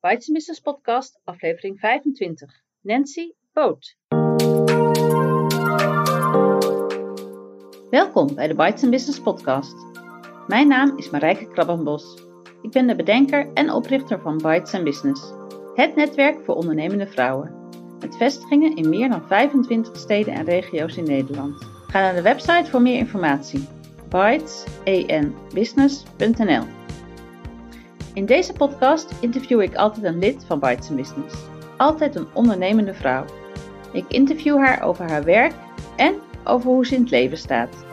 Bites Business Podcast, aflevering 25. Nancy Boot. Welkom bij de Bites Business Podcast. Mijn naam is Marijke Krabbenbos. Ik ben de bedenker en oprichter van Bites Business, het netwerk voor ondernemende vrouwen. Met vestigingen in meer dan 25 steden en regio's in Nederland. Ga naar de website voor meer informatie. In deze podcast interview ik altijd een lid van Bites Business. Altijd een ondernemende vrouw. Ik interview haar over haar werk en over hoe ze in het leven staat.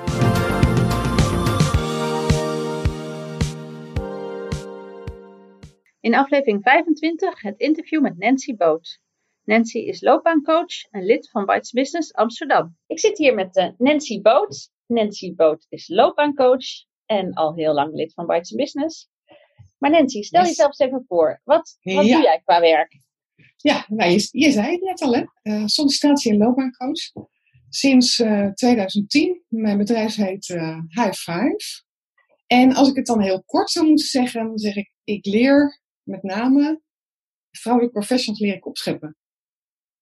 In aflevering 25 het interview met Nancy Boot. Nancy is loopbaancoach en lid van Bites Business Amsterdam. Ik zit hier met uh, Nancy Boot. Nancy Boot is loopbaancoach en al heel lang lid van Bites Business. Maar Nancy, stel Yes. jezelf eens even voor. Wat, wat Ja. doe jij qua werk? Ja, nou, je, je zei het net al, hè? Eh, sollicitatie- en loopbaancoach. Sinds eh, 2010. Mijn bedrijf heet eh High Five. En als ik het dan heel kort zou moeten zeggen, dan zeg ik: ik leer met name vrouwelijke professionals leer ik opscheppen.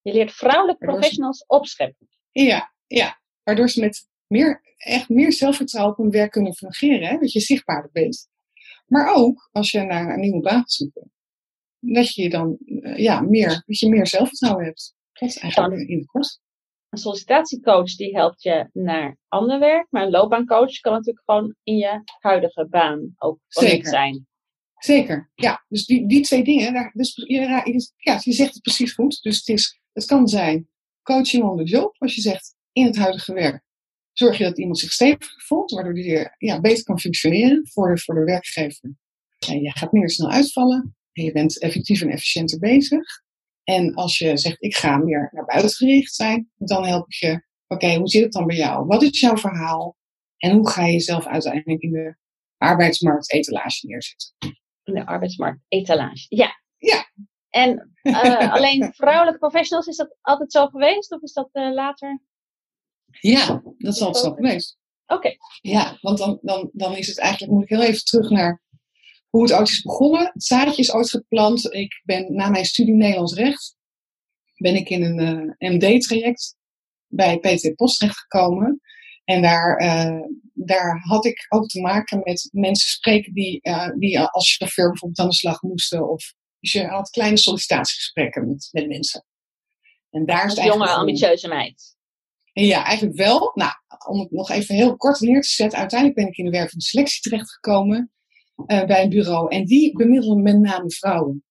Je leert vrouwelijke ze- professionals opscheppen. Ja, ja. Waardoor ze met meer, echt meer zelfvertrouwen op hun werk kunnen fungeren. Hè? Dat je zichtbaarder bent. Maar ook als je naar een nieuwe baan gaat zoeken. Dat je dan eh, ja, meer, dat je meer zelfvertrouwen hebt. Dat is eigenlijk in de kort. Een sollicitatiecoach die helpt je naar ander werk. Maar een loopbaancoach kan natuurlijk gewoon in je huidige baan ook Zeker. zijn. Zeker, ja. Dus die, die twee dingen, daar, dus, ja, ja, je zegt het precies goed. Dus het, is, het kan zijn coaching on the job, als je zegt in het huidige werk. Zorg je dat iemand zich stevig voelt, waardoor die ja, beter kan functioneren voor de, voor de werkgever. En je gaat minder snel uitvallen en je bent effectief en efficiënter bezig. En als je zegt, ik ga meer naar buiten gericht zijn, dan help ik je, oké, hoe zit het dan bij jou? Wat is jouw verhaal? En hoe ga je jezelf uiteindelijk in de arbeidsmarkt etalage neerzetten? In de arbeidsmarkt etalage. Ja. Ja. En eh, alleen vrouwelijke professionals, is dat altijd zo geweest? Of is dat eh, later? Ja, dat is altijd zo geweest. Oké. Ja, want dan, dan, dan is het eigenlijk, moet ik heel even terug naar hoe het ooit is begonnen. Het zaadje is ooit geplant. Ik ben na mijn studie Nederlands recht, ben ik in een eh, MD-traject bij PT Post terechtgekomen. En daar, eh, daar had ik ook te maken met mensen spreken die, eh, die als chauffeur bijvoorbeeld aan de slag moesten. Of dus je had kleine sollicitatiegesprekken met, met mensen. En daar is het jonge, ambitieuze meid. Ja, eigenlijk wel. Nou, om het nog even heel kort neer te zetten. Uiteindelijk ben ik in de wervende selectie terechtgekomen eh, bij een bureau. En die bemiddelen met name vrouwen.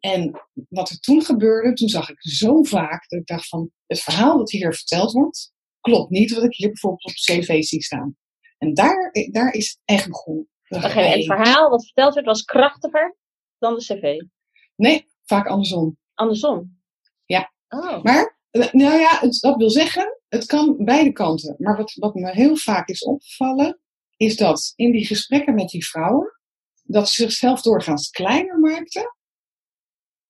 En wat er toen gebeurde, toen zag ik zo vaak dat ik dacht van... Het verhaal dat hier verteld wordt, klopt niet wat ik hier bijvoorbeeld op cv zie staan. En daar, daar is het echt begonnen. Ik dacht, Oké, en het verhaal wat verteld werd was krachtiger dan de cv. Nee, vaak andersom. Andersom. Ja. Oh. Maar, eh, nou ja, het, dat wil zeggen, het kan beide kanten. Maar wat, wat me heel vaak is opgevallen, is dat in die gesprekken met die vrouwen, dat ze zichzelf doorgaans kleiner maakten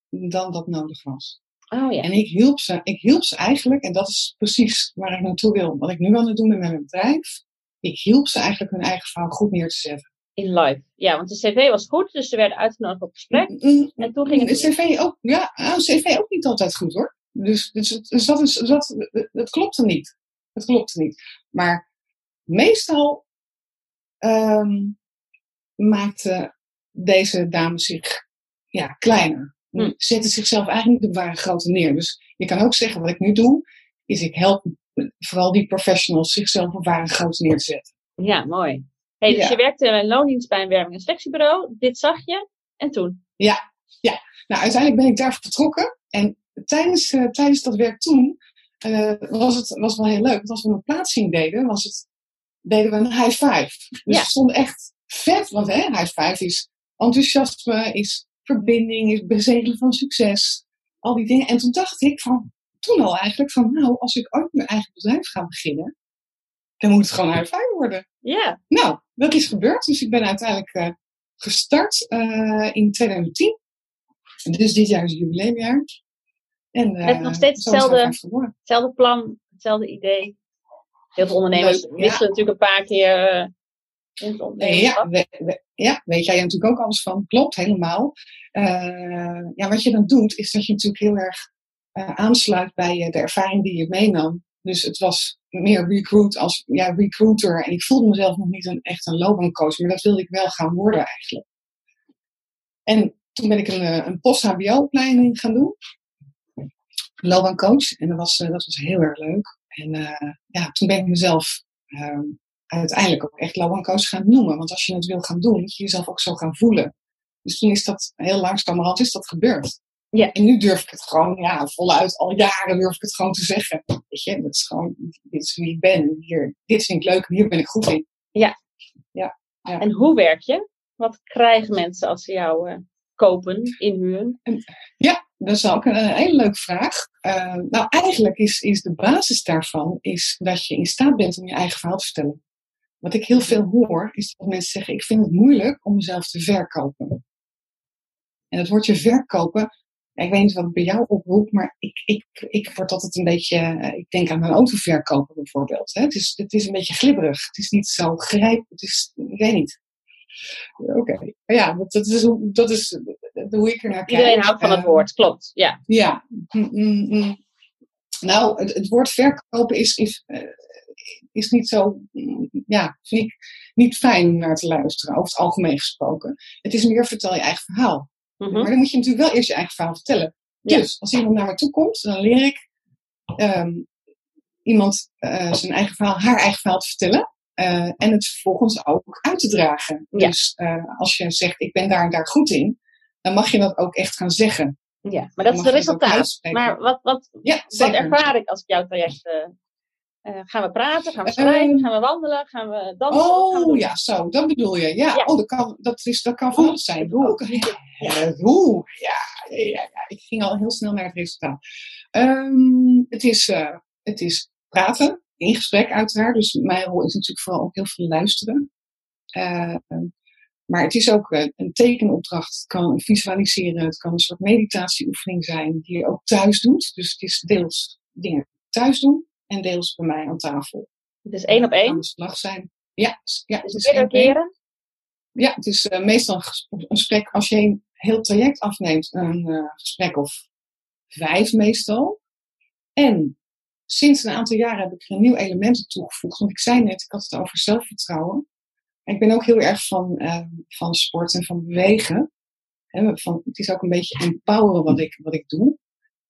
dan dat nodig was. Oh ja. En ik hielp ze, ik hielp ze eigenlijk, en dat is precies waar ik naartoe wil, wat ik nu aan het doen ben met mijn bedrijf. Ik hielp ze eigenlijk hun eigen verhaal goed neer te zetten. In live. Ja, want de cv was goed, dus ze werden uitgenodigd op gesprek. Mm, En toen ging De het. cv ook, ja, ah, cv ook niet altijd goed hoor. Dus, dus, dus dat, is, dat, dat klopte niet. Het klopte niet. Maar meestal ehm maakte deze dame zich ja, kleiner. Hm. Zette zichzelf eigenlijk niet op ware grootte neer. Dus je kan ook zeggen, wat ik nu doe, is ik help vooral die professionals zichzelf op ware grootte neer te zetten. Ja, mooi. Hey, dus Ja. je werkte in loondienst bij een werving- en selectiebureau. Dit zag je. En toen? Nou, uiteindelijk ben ik daar vertrokken. En tijdens, eh, tijdens dat werk toen eh, was het was wel heel leuk. Want als we een plaatsing deden, was het, deden we een high five. Dus Ja. het stond echt vet. Want hè, high five is enthousiasme, is verbinding, is bezegelen van succes. Al die dingen. En toen dacht ik van, toen al eigenlijk van, nou, als ik ooit mijn eigen bedrijf ga beginnen, dan moet het gewoon high five worden. Ja. Nou, dat is gebeurd. Dus ik ben uiteindelijk eh, gestart in 2010. En dus dit jaar is het jubileumjaar. En, eh, Met nog steeds is het hetzelfde- plan, hetzelfde idee. Heel veel ondernemers Leuk, ja. wisselen natuurlijk een paar keer. eh, het ondernemerschap? ja, we- we- ja, weet jij natuurlijk ook alles van. Klopt, helemaal. Eh, ja, wat je dan doet, is dat je natuurlijk heel erg eh, aansluit bij eh, de ervaring die je meenam. Dus het was meer recruit als ja, recruiter. En ik voelde mezelf nog niet een, echt een loopbaancoach, maar dat wilde ik wel gaan worden eigenlijk. En toen ben ik een, eh, een post-HBO-opleiding gaan doen. Loopbaancoach. En dat was, eh, dat was heel erg leuk. En eh, ja, toen ben ik mezelf ehm, uiteindelijk ook echt loopbaancoach gaan noemen. Want als je het wil gaan doen, moet je jezelf ook zo gaan voelen. Dus toen is dat heel langzamerhand is dat gebeurd. Ja. En nu durf ik het gewoon, ja, voluit al jaren durf ik het gewoon te zeggen. Weet je, dat is gewoon, dit is wie ik ben. Hier, dit vind ik leuk en hier ben ik goed in. En hoe werk je? Wat krijgen mensen als ze jou eh, kopen, inhuren? Dat is ook een, hele leuke vraag. Eh, nou, eigenlijk is, is de basis daarvan is dat je in staat bent om je eigen verhaal te vertellen. Wat ik heel veel hoor, is dat mensen zeggen: Ik vind het moeilijk om mezelf te verkopen. En het woordje verkopen, ik weet niet wat het bij jou oproept, maar ik, ik, ik word altijd een beetje. eh, Ik denk aan een auto verkopen bijvoorbeeld. Hè. Het, is, het is een beetje glibberig. Het is niet zo grijp. Het is, ik weet niet. Oké. Ja, dat, dat, is, hoe- dat is hoe ik ernaar kijk. Iedereen houdt van het woord, klopt. Ja. ja. Mm, mm, mm. Nou, het, het woord verkopen is, is, eh, is niet zo, ja, vind ik niet fijn om naar te luisteren, over het algemeen gesproken. Het is meer vertel je eigen verhaal. Mhm. Maar dan moet je natuurlijk wel eerst je eigen verhaal vertellen. Ja. Dus als iemand naar me toe komt, dan leer ik ehm, iemand eh, zijn eigen verhaal, haar eigen verhaal te vertellen. Eh, en het vervolgens ook uit te dragen. Ja. Dus eh, als je zegt, ik ben daar en daar goed in, dan mag je dat ook echt gaan zeggen. ja, maar dat is het resultaat. Maar wat, wat, Ja, wat ervaar ik als ik jouw traject... eh, gaan we praten? Gaan we Ehm, schrijven? gaan we wandelen? Gaan we dansen? We Oh ja, zo, dat bedoel je. Ja, Ja. Oh, dat, kan, dat, is, dat kan van alles zijn. Ook, ja. Ja, ik ging al heel snel naar het resultaat. Ehm, het, is, het is praten, in gesprek uiteraard. Dus mijn rol is natuurlijk vooral ook heel veel luisteren. Eh, maar het is ook eh, een tekenopdracht. Het kan visualiseren. Het kan een soort meditatieoefening zijn die je ook thuis doet. Dus het is deels dingen thuis doen en deels bij mij aan tafel. Het is één op één. de slag zijn. Ja, ja Dus het is meerdere keren. Ja, het is eh, meestal een gesprek, als je een heel traject afneemt, een eh, gesprek of vijf meestal. En sinds een aantal jaren heb ik er een nieuw element toegevoegd. Want ik zei net, ik had het over zelfvertrouwen. En ik ben ook heel erg van, eh, van sport en van bewegen. Van, het is ook een beetje empoweren wat ik, wat ik doe.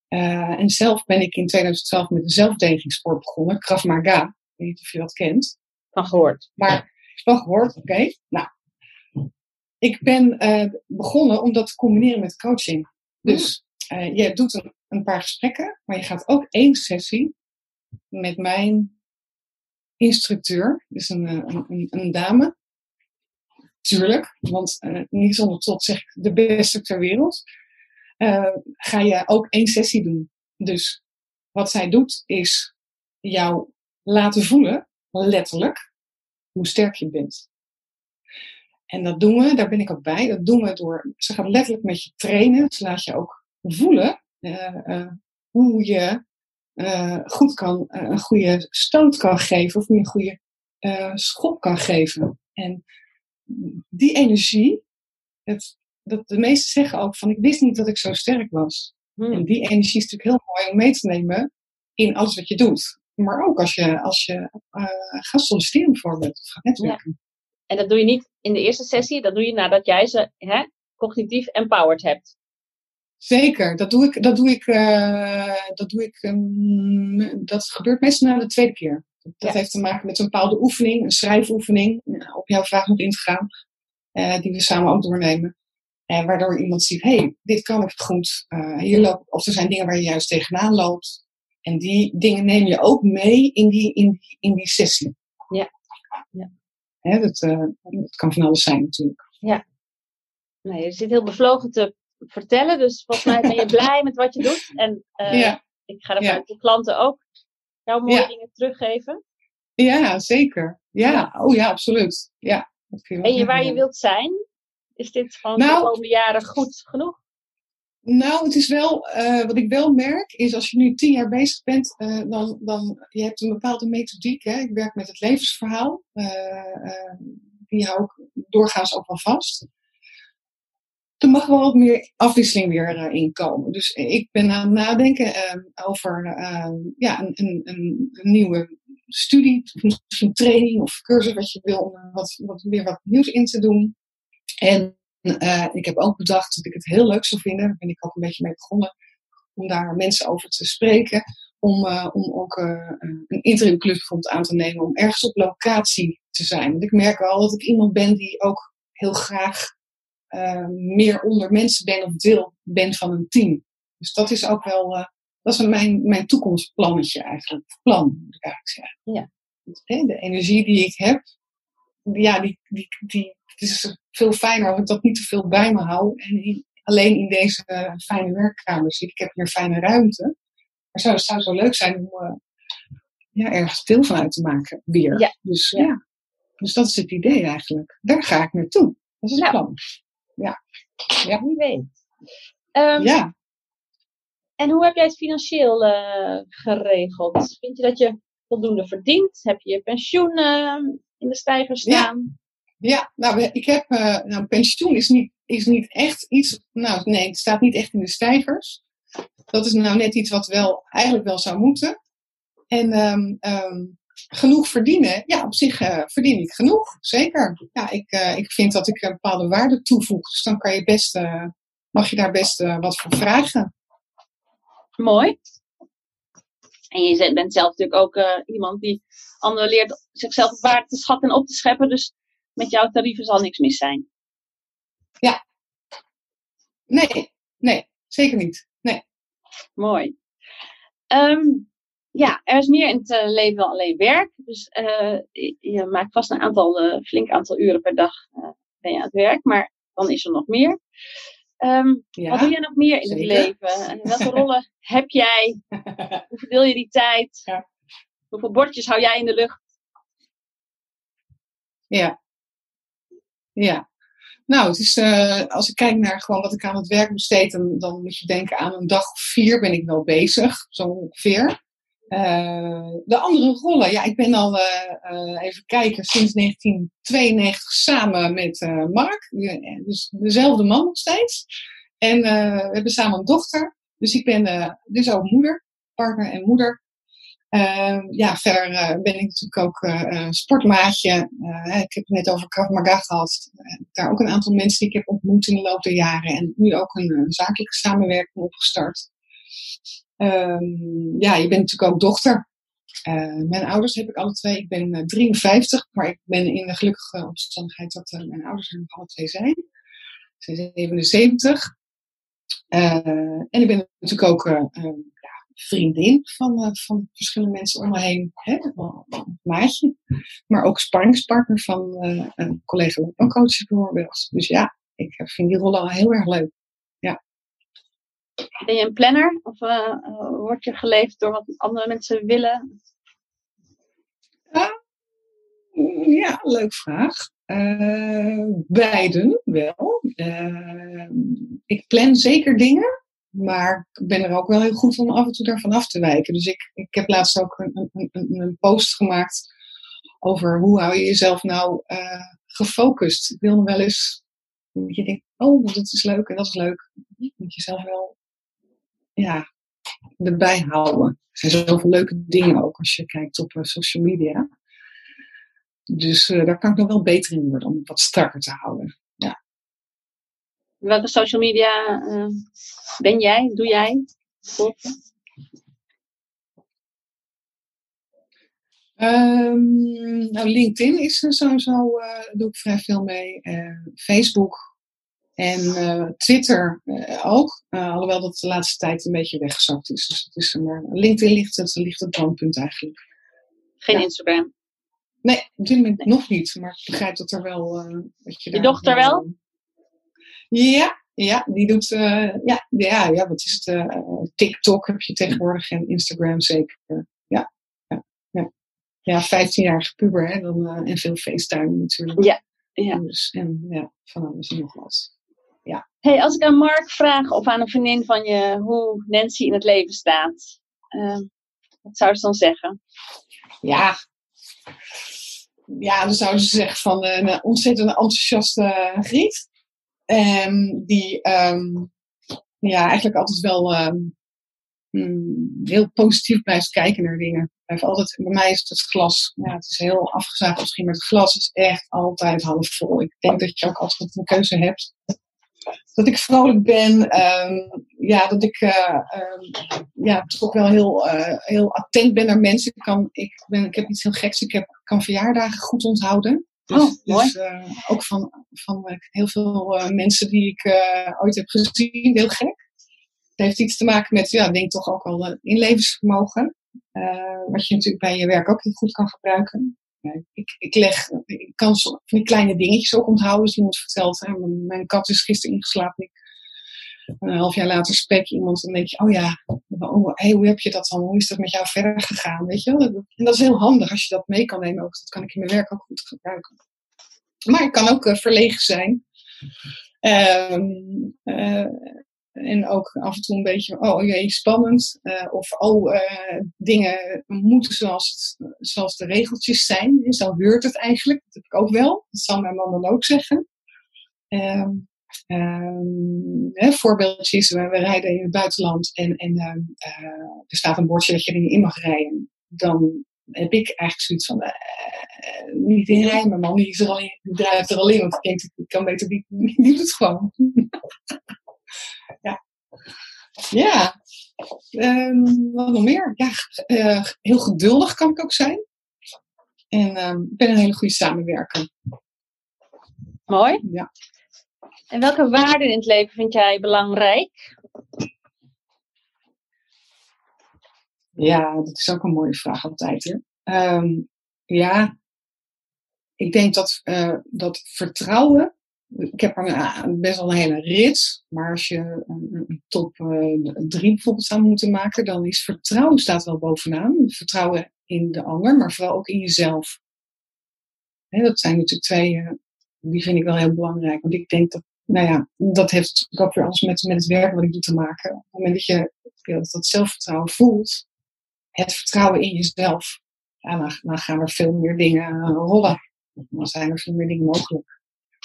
Eh, en zelf ben ik in 2012 met een zelfdedigingssport begonnen, Krav Maga. Ik weet niet of je dat kent. Van gehoord. Maar wel gehoord, oké. Nou, ik ben eh, begonnen om dat te combineren met coaching. Dus eh, je doet een, een paar gesprekken, maar je gaat ook één sessie met mijn instructeur, dus een, eh, een, een, een dame. Tuurlijk, want eh, niet zonder trots zeg ik de beste ter wereld. Eh, ga je ook één sessie doen. Dus wat zij doet is jou laten voelen, letterlijk, hoe sterk je bent. En dat doen we, daar ben ik ook bij, dat doen we door, ze gaat letterlijk met je trainen, ze laat je ook voelen hoe je goed kan, eh, een goede stoot kan geven of een goede eh, schop kan geven. En die energie, het, dat de meesten zeggen ook van ik wist niet dat ik zo sterk was. Hmm. En die energie is natuurlijk heel mooi om mee te nemen in alles wat je doet. Maar ook als je, als je eh, gaat solliciteren bijvoorbeeld, of gaat netwerken. En dat doe je niet in de eerste sessie, dat doe je nadat jij ze hè, cognitief empowered hebt. Zeker, dat doe ik. Dat, doe ik, eh, dat, doe ik ehm, dat gebeurt meestal na de tweede keer. Dat Ja. heeft te maken met een bepaalde oefening, een schrijfoefening, eh, op jouw vraag nog in te gaan, eh, die we samen ook doornemen. En waardoor iemand ziet, hé, hey, dit kan ik goed. Eh, hier loop, of er zijn dingen waar je juist tegenaan loopt. En die dingen neem je ook mee in die, in die, in die sessie. Ja. Ja. Hè, dat, dat kan van alles zijn natuurlijk. Nee, je zit heel bevlogen te vertellen, dus volgens mij ben je blij met wat je doet. En eh, ja. ik ga ervan Ja. uit dat de klanten ook jouw mooie Ja. dingen teruggeven. ja, zeker. Ja, oh ja, absoluut. Ja, je En je waar je wilt zijn, is dit gewoon Nou- de komende jaren goed genoeg? Nou, het is wel, eh, wat ik wel merk, is als je nu tien jaar bezig bent, eh, dan, dan, je hebt een bepaalde methodiek. Hè? Ik werk met het levensverhaal. Die hou ik doorgaans ook wel vast. Er mag wel wat meer afwisseling weer uh, in komen. Dus ik ben aan het nadenken uh, over uh, ja, een, een, een, nieuwe studie, misschien training of cursus wat je wil, om wat, wat, weer wat nieuws in te doen. En uh, ik heb ook bedacht dat ik het heel leuk zou vinden, daar ben ik ook een beetje mee begonnen, om daar mensen over te spreken. Om, uh, om ook een interimclub aan te nemen, om ergens op locatie te zijn. Want ik merk wel dat ik iemand ben die ook heel graag meer onder mensen ben of deel ben van een team. Dus dat is ook wel, dat is mijn, mijn toekomstplannetje eigenlijk. Plan, moet ik eigenlijk zeggen. Ja. De energie die ik heb, ja, die, die, die, het is veel fijner als ik dat niet te veel bij me hou. En alleen in deze uh, fijne werkkamer zit. Ik heb hier fijne ruimte. Maar zou, het zou zo leuk zijn om uh, ja, ergens deel van uit te maken weer. Ja. Dus ja. Dus dat is het idee eigenlijk. Daar ga ik naartoe. Dat is het Nou. plan. Ja. ja. Wie weet. Ehm, Ja. En hoe heb jij het financieel eh, geregeld? Vind je dat je voldoende verdient? Heb je je pensioen eh, in de stijger staan? Ja, nou, ik heb, eh, nou, pensioen is niet, is niet echt iets, nou nee, het staat niet echt in de stijgers. Dat is nou net iets wat wel, eigenlijk wel zou moeten. En ehm, ehm, genoeg verdienen, ja, op zich eh, verdien ik genoeg, zeker. Ja, ik, eh, ik vind dat ik een bepaalde waarde toevoeg, dus dan kan je best, eh, mag je daar best wat voor vragen. Mooi. En je bent zelf natuurlijk ook iemand die anderen leert zichzelf op waarde te schatten en op te scheppen. Dus met jouw tarieven zal niks mis zijn. Nee, nee, zeker niet. Nee. Mooi. Ehm, ja, er is meer in het eh, leven dan alleen werk. Dus eh, je, je maakt vast een aantal, eh, flink aantal uren per dag eh, ben je aan het werk. Maar dan is er nog meer. Ehm, Ja. Wat doe jij nog meer in zeker. het leven? En welke rollen heb jij? Hoe verdeel je die tijd? Ja. Hoeveel bordjes hou jij in de lucht? Ja. Ja. Nou, het is, als ik kijk naar gewoon wat ik aan het werk besteed, dan, dan moet je denken aan een dag of vier ben ik wel bezig, zo ongeveer. Eh, de andere rollen, ja, ik ben al, eh, eh, even kijken, sinds 1992 samen met Mark. Dus dezelfde man nog steeds. En we hebben samen een dochter. Dus ik ben dus ook moeder, partner en moeder. Uh, ja, verder ben ik natuurlijk ook sportmaatje. Ik heb het net over Krav Maga gehad. daar ook een aantal mensen die ik heb ontmoet in de loop der jaren. En nu ook een zakelijke samenwerking opgestart. Um, ja, je bent natuurlijk ook dochter. Uh, mijn ouders heb ik alle twee. Ik ben uh, 53, maar ik ben in de gelukkige omstandigheid dat uh, mijn ouders er nog alle twee zijn. Ze zijn 77. en ik ben natuurlijk ook ja, vriendin van, van verschillende mensen om me heen. Hè? Maatje. Maar ook sparringspartner van een collega loopbaancoach bijvoorbeeld. Dus ja, ik vind die rollen al heel erg leuk. Ben je een planner? Of uh, word je geleefd door wat andere mensen willen? ja, leuk vraag. beiden wel. ik plan zeker dingen. Maar ik ben er ook wel heel goed om af en toe daarvan af te wijken. Dus ik, ik heb laatst ook een, een, een post gemaakt over hoe hou je jezelf nou uh, gefocust. Ik wil wel eens dat je denkt, oh, dat is leuk en dat is leuk. Je moet jezelf wel ja, erbij houden. Er zijn zoveel leuke dingen ook als je kijkt op uh, social media. Dus uh, daar kan ik nog wel beter in worden om het wat strakker te houden. Ja. Welke social media uh, ben jij? Doe jij? Um, nou, LinkedIn is er sowieso, uh, doe ik vrij veel mee. Uh, Facebook en uh, Twitter ook. alhoewel dat de laatste tijd een beetje weggezakt is. Dus het is maar, LinkedIn ligt het, ligt het brandpunt eigenlijk. Geen ja. Instagram? Nee, op dit moment nee. nog niet. Maar ik begrijp dat er wel... dat je Je dochter wel? Ja, ja, die doet, uh, ja, ja, ja, wat is het? Uh, TikTok heb je tegenwoordig en Instagram zeker. Ja, ja, ja. Ja, 15-jarige puber hè, dan, uh, en veel FaceTime natuurlijk. Ja, ja. Dus, en ja, van alles en nog wat. Ja. Hey, als ik aan Mark vraag of aan een vriendin van je hoe Nancy in het leven staat, wat zou ze dan zeggen? Ja, ja, dan zouden ze zeggen van een ontzettend enthousiaste Griet. Um, die um, ja, eigenlijk altijd wel um, heel positief blijft kijken naar dingen. Blijft altijd, bij mij is het het glas, ja, het is heel afgezaagd misschien, maar het glas is echt altijd half vol. Ik denk dat je ook altijd een keuze hebt dat ik vrolijk ben. Um, ja, dat ik uh, um, ja, toch wel heel, uh, heel attent ben naar mensen. Ik, kan, ik, ben, ik heb iets heel geks. Ik heb, kan verjaardagen goed onthouden. Dus, oh, mooi. Dus, uh, ook van, van heel veel mensen die ik ooit heb gezien. Heel gek. Het heeft iets te maken met, ja, denk toch ook wel inlevensvermogen. wat je natuurlijk bij je werk ook heel goed kan gebruiken. Ik, ik, leg, ik kan van die kleine dingetjes ook onthouden. Als iemand vertelt, hè, mijn kat is gisteren ingeslapen. Een half jaar later spreek je iemand en denk je, oh ja, oh, hey, hoe heb je dat dan? Hoe is dat met jou verder gegaan? Weet je? En dat is heel handig als je dat mee kan nemen. Ook, dat kan ik in mijn werk ook goed gebruiken. Maar ik kan ook uh, verlegen zijn. Um, en ook af en toe een beetje, oh jee, spannend. Uh, of oh, uh, dingen moeten zoals, het, zoals de regeltjes zijn. En zo heurt het eigenlijk. Dat heb ik ook wel. Dat zal mijn man dan ook zeggen. Um, hè, voorbeeldje is, we, we, rijden in het buitenland en, en uh, er staat een bordje dat je niet in mag rijden. Dan heb ik eigenlijk zoiets van, niet inrijden, mijn man die, is er al in, die er in. Want ik denk, ik kan beter niet, niet het gewoon. Ja. Um, wat nog meer? Ja, uh, heel geduldig kan ik ook zijn. En um, ik ben een hele goede samenwerker. Mooi. Ja. En welke waarden in het leven vind jij belangrijk? Ja, dat is ook een mooie vraag altijd. Hè? Um, ja, ik denk dat, uh, dat vertrouwen ik heb er best wel een hele rits. Maar als je een, top uh, drie bijvoorbeeld zou moeten maken, dan is vertrouwen staat wel bovenaan. Vertrouwen in de ander, maar vooral ook in jezelf. dat zijn natuurlijk twee, uh, die vind ik wel heel belangrijk. Want ik denk dat, nou ja, dat heeft ook weer alles met, met het werk wat ik doe te maken. Op het moment dat je dat, zelfvertrouwen voelt, het vertrouwen in jezelf, dan gaan er veel meer dingen rollen. Dan zijn er veel meer dingen mogelijk.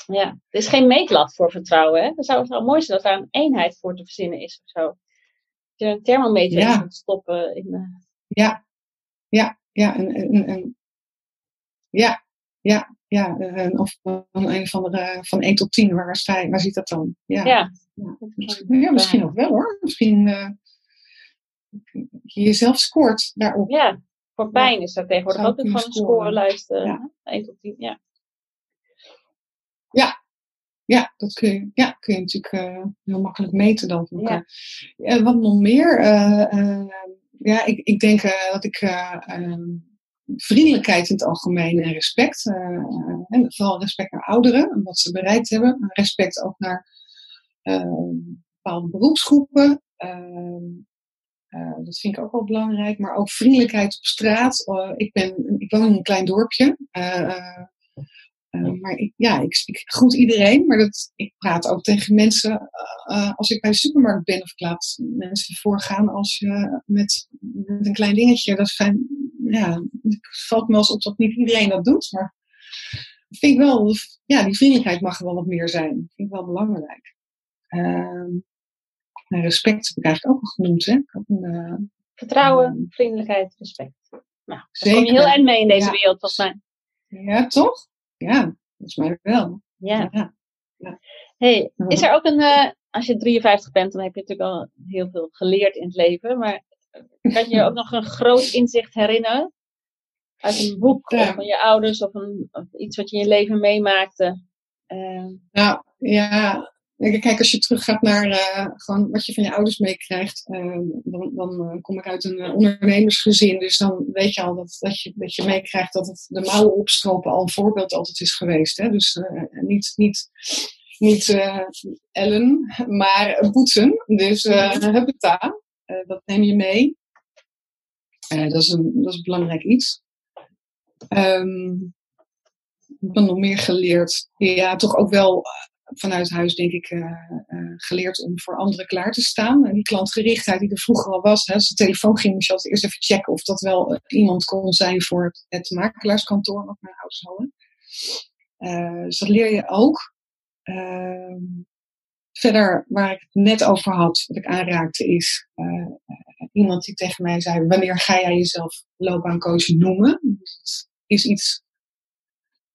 Ja, er is geen meetlat voor vertrouwen. Hè? Dat zou het wel mooi zijn dat daar een eenheid voor te verzinnen is of zo. Dat je een thermometer ja. moet stoppen. In, uh... Ja, ja, ja. En, en, en, ja, ja, ja. En, of van een van de van 1 tot 10, waar, sta je, waar ziet dat dan? Ja, ja. ja. Misschien, ja, misschien ook wel hoor. Misschien uh, je jezelf scoort daarop. Ja, voor pijn is dat tegenwoordig ook een van een scorelijst. Uh, ja. 1 tot 10, ja. Ja, ja, dat kun je, ja, kun je natuurlijk uh, heel makkelijk meten dan. Ja. Uh, wat nog meer? Ja, ik, ik denk dat ik ehm, vriendelijkheid in het algemeen en respect, en vooral respect naar ouderen en wat ze bereikt hebben, respect ook naar ehm, bepaalde beroepsgroepen. Ehm, dat vind ik ook wel belangrijk, maar ook vriendelijkheid op straat. ik, ben, ik woon in een klein dorpje. Uh, maar ik, ja, ik, ik groet iedereen, maar dat, ik praat ook tegen mensen uh, als ik bij de supermarkt ben of ik laat mensen voorgaan als je met, met een klein dingetje. Dat zijn, ja, het valt me wel eens op dat niet iedereen dat doet, maar ik vind wel, ja, die vriendelijkheid mag er wel wat meer zijn. Dat vind ik wel belangrijk. Uh, respect heb ik eigenlijk ook al genoemd, hè? Vertrouwen, vriendelijkheid, respect. Nou, daar kom je heel eind mee in deze ja. wereld, volgens mij. Ja, toch? Ja, volgens mij wel. Ja. ja. ja. Hey, is er ook een, uh, als je 53 bent, dan heb je natuurlijk al heel veel geleerd in het leven, maar kan je je ook nog een groot inzicht herinneren? Uit een boek ja. of van je ouders of, een, of, iets wat je in je leven meemaakte? Uh, nou, ja, Kijk, als je teruggaat naar uh, gewoon wat je van je ouders meekrijgt, uh, dan, dan uh, kom ik uit een ondernemersgezin. Dus dan weet je al dat, dat je, dat je meekrijgt dat het de mouwen opstropen al een voorbeeld altijd is geweest. Hè? Dus niet, niet, niet Ellen, maar boeten. Dus huppeta, dat neem je mee. dat, is een, dat is een belangrijk iets. Um, ik heb nog meer geleerd. Ja, toch ook wel vanuit huis, denk ik, uh, geleerd om voor anderen klaar te staan. En die klantgerichtheid die er vroeger al was, hè, als de telefoon ging, moest je altijd eerst even checken of dat wel iemand kon zijn voor het, makelaarskantoor, wat mijn ouders hadden. dus dat leer je ook. Ehm, verder, waar ik het net over had, wat ik aanraakte, is iemand die tegen mij zei: Wanneer ga jij jezelf loopbaancoach noemen? Dat is iets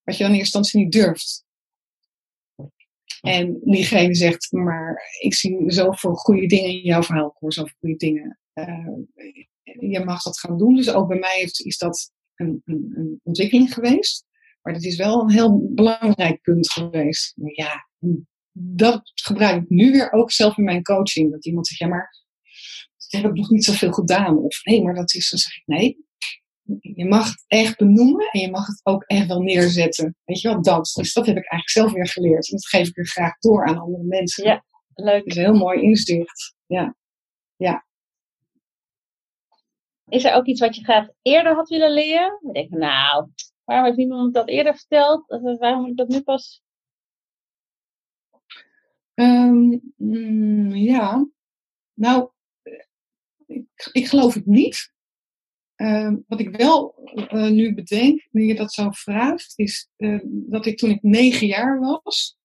wat je dan in eerste instantie niet durft. En diegene zegt, maar ik zie zoveel goede dingen in jouw verhaal. Hoor zoveel goede dingen. Uh, je mag dat gaan doen. Dus ook bij mij heeft, is dat een, een, ontwikkeling geweest. Maar dat is wel een heel belangrijk punt geweest. Maar ja, dat gebruik ik nu weer ook zelf in mijn coaching. Dat iemand zegt, ja maar heb ik nog niet zoveel gedaan. Of nee, maar dat is, dan zeg ik, nee, je mag het echt benoemen en je mag het ook echt wel neerzetten. Weet je wel, dat. Dus dat heb ik eigenlijk zelf weer geleerd. En dat geef ik er graag door aan andere mensen. Ja, leuk. Dat is een heel mooi inzicht. Ja. ja. Is er ook iets wat je graag eerder had willen leren? Ik denk, nou, waarom heeft niemand dat eerder verteld? Waarom moet ik dat nu pas? Um, ja, nou, ik, ik geloof het niet. Ehm, wat ik wel uh, nu bedenk, nu je dat zo vraagt, is uh, dat ik toen ik negen jaar was,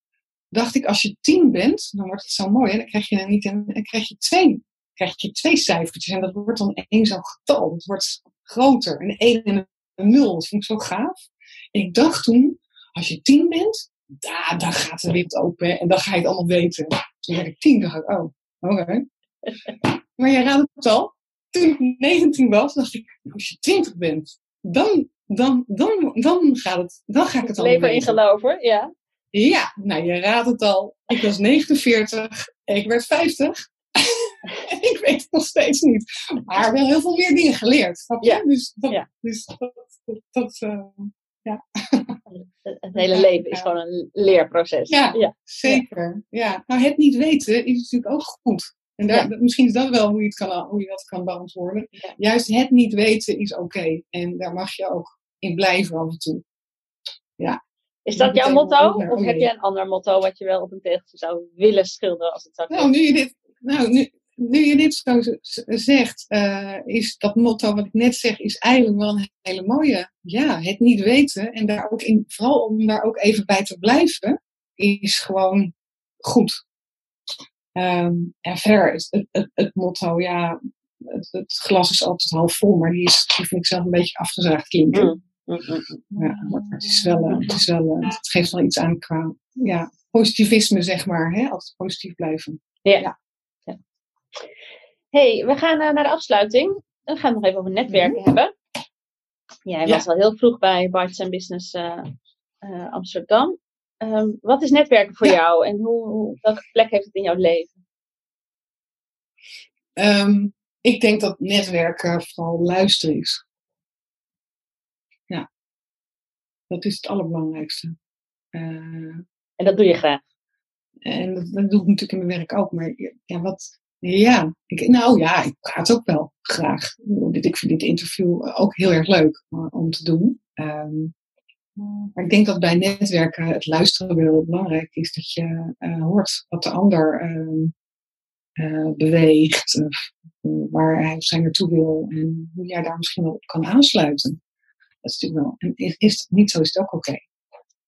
dacht ik als je tien bent, dan wordt het zo mooi. En dan krijg je dan niet een, dan krijg je twee, krijg je twee cijfertjes. En dat wordt dan één zo'n getal. Het wordt groter. Een één en een nul. Dat vind ik zo gaaf. En ik dacht toen, als je tien bent, da, dan gaat de wereld open en dan ga je het allemaal weten. Toen werd ik tien, dacht ik, oh, oké. maar je raadt het al toen ik 19 was, dacht ik, als je 20 bent, dan, dan, dan, dan, gaat het, dan ga ik het al Leven in geloven, ja. Ja, nou je raadt het al. Ik was 49, ik werd 50. en ik weet het nog steeds niet. Maar wel heel veel meer dingen geleerd. Ja. Dus dat, ja. dus dat, dat, uh, ja. Het hele leven is gewoon een leerproces. Ja, ja. zeker. Ja. Nou, het niet weten is natuurlijk ook goed. En daar, misschien is dat wel hoe je, het kan, hoe je dat kan beantwoorden. Juist het niet weten is oké. En daar mag je ook in blijven af en toe. Ja. Is dat, jouw motto? Of heb je een ander motto wat je wel op een tegeltje zou willen schilderen als het zou Nou, nu je dit, nou, nu, nu je dit zo zegt, uh, is dat motto wat ik net zeg, is eigenlijk wel een hele mooie. Ja, het niet weten en daar ook in, vooral om daar ook even bij te blijven, is gewoon goed. Um, en verder, het, het, het, motto, ja, het, het, glas is altijd half vol, maar die, is, die vind ik zelf een beetje afgezaagd klinken. Mm, mm, mm, ja, maar het is wel, eh, het, is wel uh, het geeft wel iets aan qua ja, positivisme, zeg maar. Hè? Altijd positief blijven. Ja. ja. ja. hey, we gaan uh, naar de afsluiting. Dan gaan we nog even over netwerken -hmm. hebben. Jij was al heel vroeg bij Bites Business Amsterdam. Um, wat is netwerken voor jou en hoe, hoe, welke plek heeft het in jouw leven? Um, ik denk dat netwerken vooral luisteren is. Ja, dat is het allerbelangrijkste. Uh, en dat doe je graag? En dat, dat, doe ik natuurlijk in mijn werk ook. Maar ja, wat, ja, ik, nou ja, ik praat ook wel graag. Ik vind dit interview ook heel erg leuk uh, om te doen. Um, ik denk dat bij netwerken het luisteren wel belangrijk is. Dat je uh, hoort wat de ander uh, beweegt, waar hij of zij naartoe wil en hoe jij daar misschien wel op kan aansluiten. Dat is natuurlijk wel. En is, dat niet zo, is het ook oké.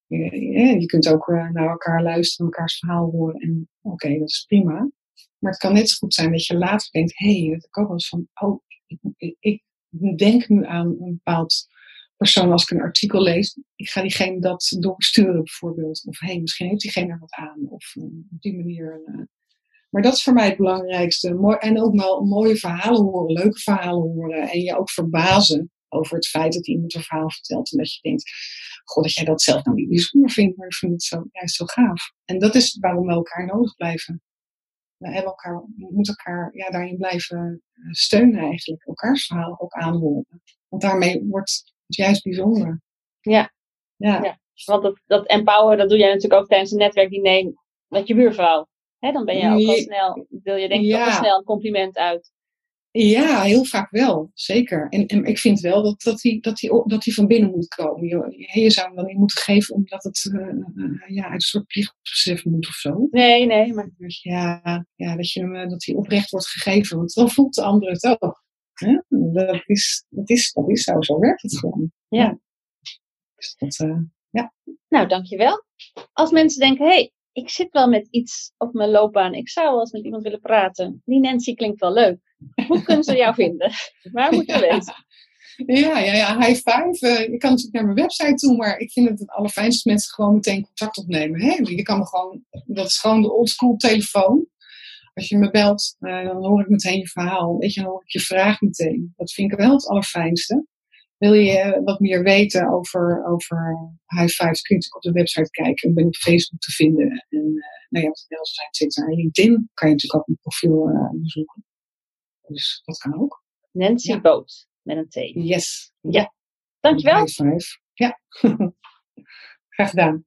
Je, kunt ook naar elkaar luisteren, elkaars verhaal horen en oké, dat is prima. Maar het kan net zo goed zijn dat je later denkt, hé, hey, dat ik ook wel eens van, oh, ik, ik denk nu aan een bepaald persoon als ik een artikel lees, ik ga diegene dat doorsturen bijvoorbeeld. Of hey, misschien heeft diegene er wat aan. Of uh, op die manier. Uh. Maar dat is voor mij het belangrijkste. Mooi, en ook wel mooie verhalen horen, leuke verhalen horen. En je ook verbazen over het feit dat iemand een verhaal vertelt. En dat je denkt, god, dat jij dat zelf nou niet bijzonder vindt, maar ik vind het zo, juist zo gaaf. En dat is waarom we elkaar nodig blijven. We, hebben elkaar, we moeten elkaar ja, daarin blijven eh, steunen eigenlijk. Elkaars verhaal ook aanhoren. Want daarmee wordt is juist bijzonder. Ja. ja. ja. Want dat, dat empower, dat doe jij natuurlijk ook tijdens een netwerkdiner met je buurvrouw. Dan ben je ook al snel, wil je denk ik ja. ook al snel een compliment uit. Ja, heel vaak wel, zeker. En, en ik vind wel dat, dat, die, dat, die, dat die van binnen moet komen. Je, je zou hem dan niet moeten geven omdat het uh, ja, uit een soort plichtbesef moet of zo. Nee, nee. Maar... Ja, ja dat, je hem, dat hij oprecht wordt gegeven, want dan voelt de ander het ook. Ja, dat, is, dat, is, dat is zo, zo werkt het gewoon. Ja. Dus dat, uh, ja. Nou, dankjewel. Als mensen denken, hé, hey, ik zit wel met iets op mijn loopbaan, ik zou wel eens met iemand willen praten. Die Nancy klinkt wel leuk. Hoe kunnen ze jou vinden? Waar moeten we weten? Ja, ja, ja, high five. Uh, je kan natuurlijk naar mijn website toe, maar ik vind het het allerfijnste mensen gewoon meteen contact opnemen. Hè? Je kan me gewoon, dat is gewoon de oldschool telefoon. Als je me belt, uh, dan hoor ik meteen je verhaal. Weet je, dan hoor ik je vraag meteen. Dat vind ik wel het allerfijnste. Wil je wat meer weten over, over high fives, kun je natuurlijk op de website kijken. Ik ben op Facebook te vinden. En uh, nou ja, ik al zei, zit En LinkedIn kan je natuurlijk ook mijn profiel uh, bezoeken. Dus dat kan ook. Nancy ja. Boot, met een T. Yes. Ja. Dankjewel. High five. Ja. Graag gedaan.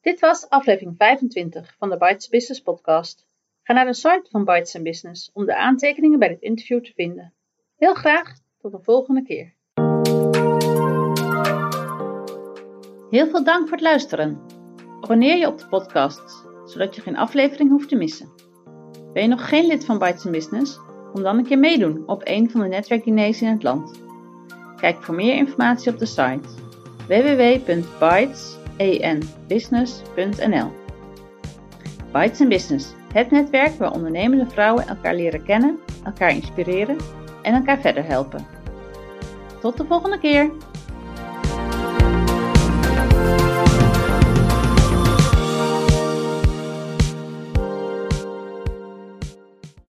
Dit was aflevering 25 van de Bites Business podcast. Ga naar de site van Bites Business om de aantekeningen bij dit interview te vinden. Heel graag tot de volgende keer. Heel veel dank voor het luisteren. Abonneer je op de podcast, zodat je geen aflevering hoeft te missen. Ben je nog geen lid van Bites Business? Kom dan een keer meedoen op een van de netwerkdiners in het land. Kijk voor meer informatie op de site www.bytesenbusiness.nl Bites Business, het netwerk waar ondernemende vrouwen elkaar leren kennen, elkaar inspireren en elkaar verder helpen. Tot de volgende keer!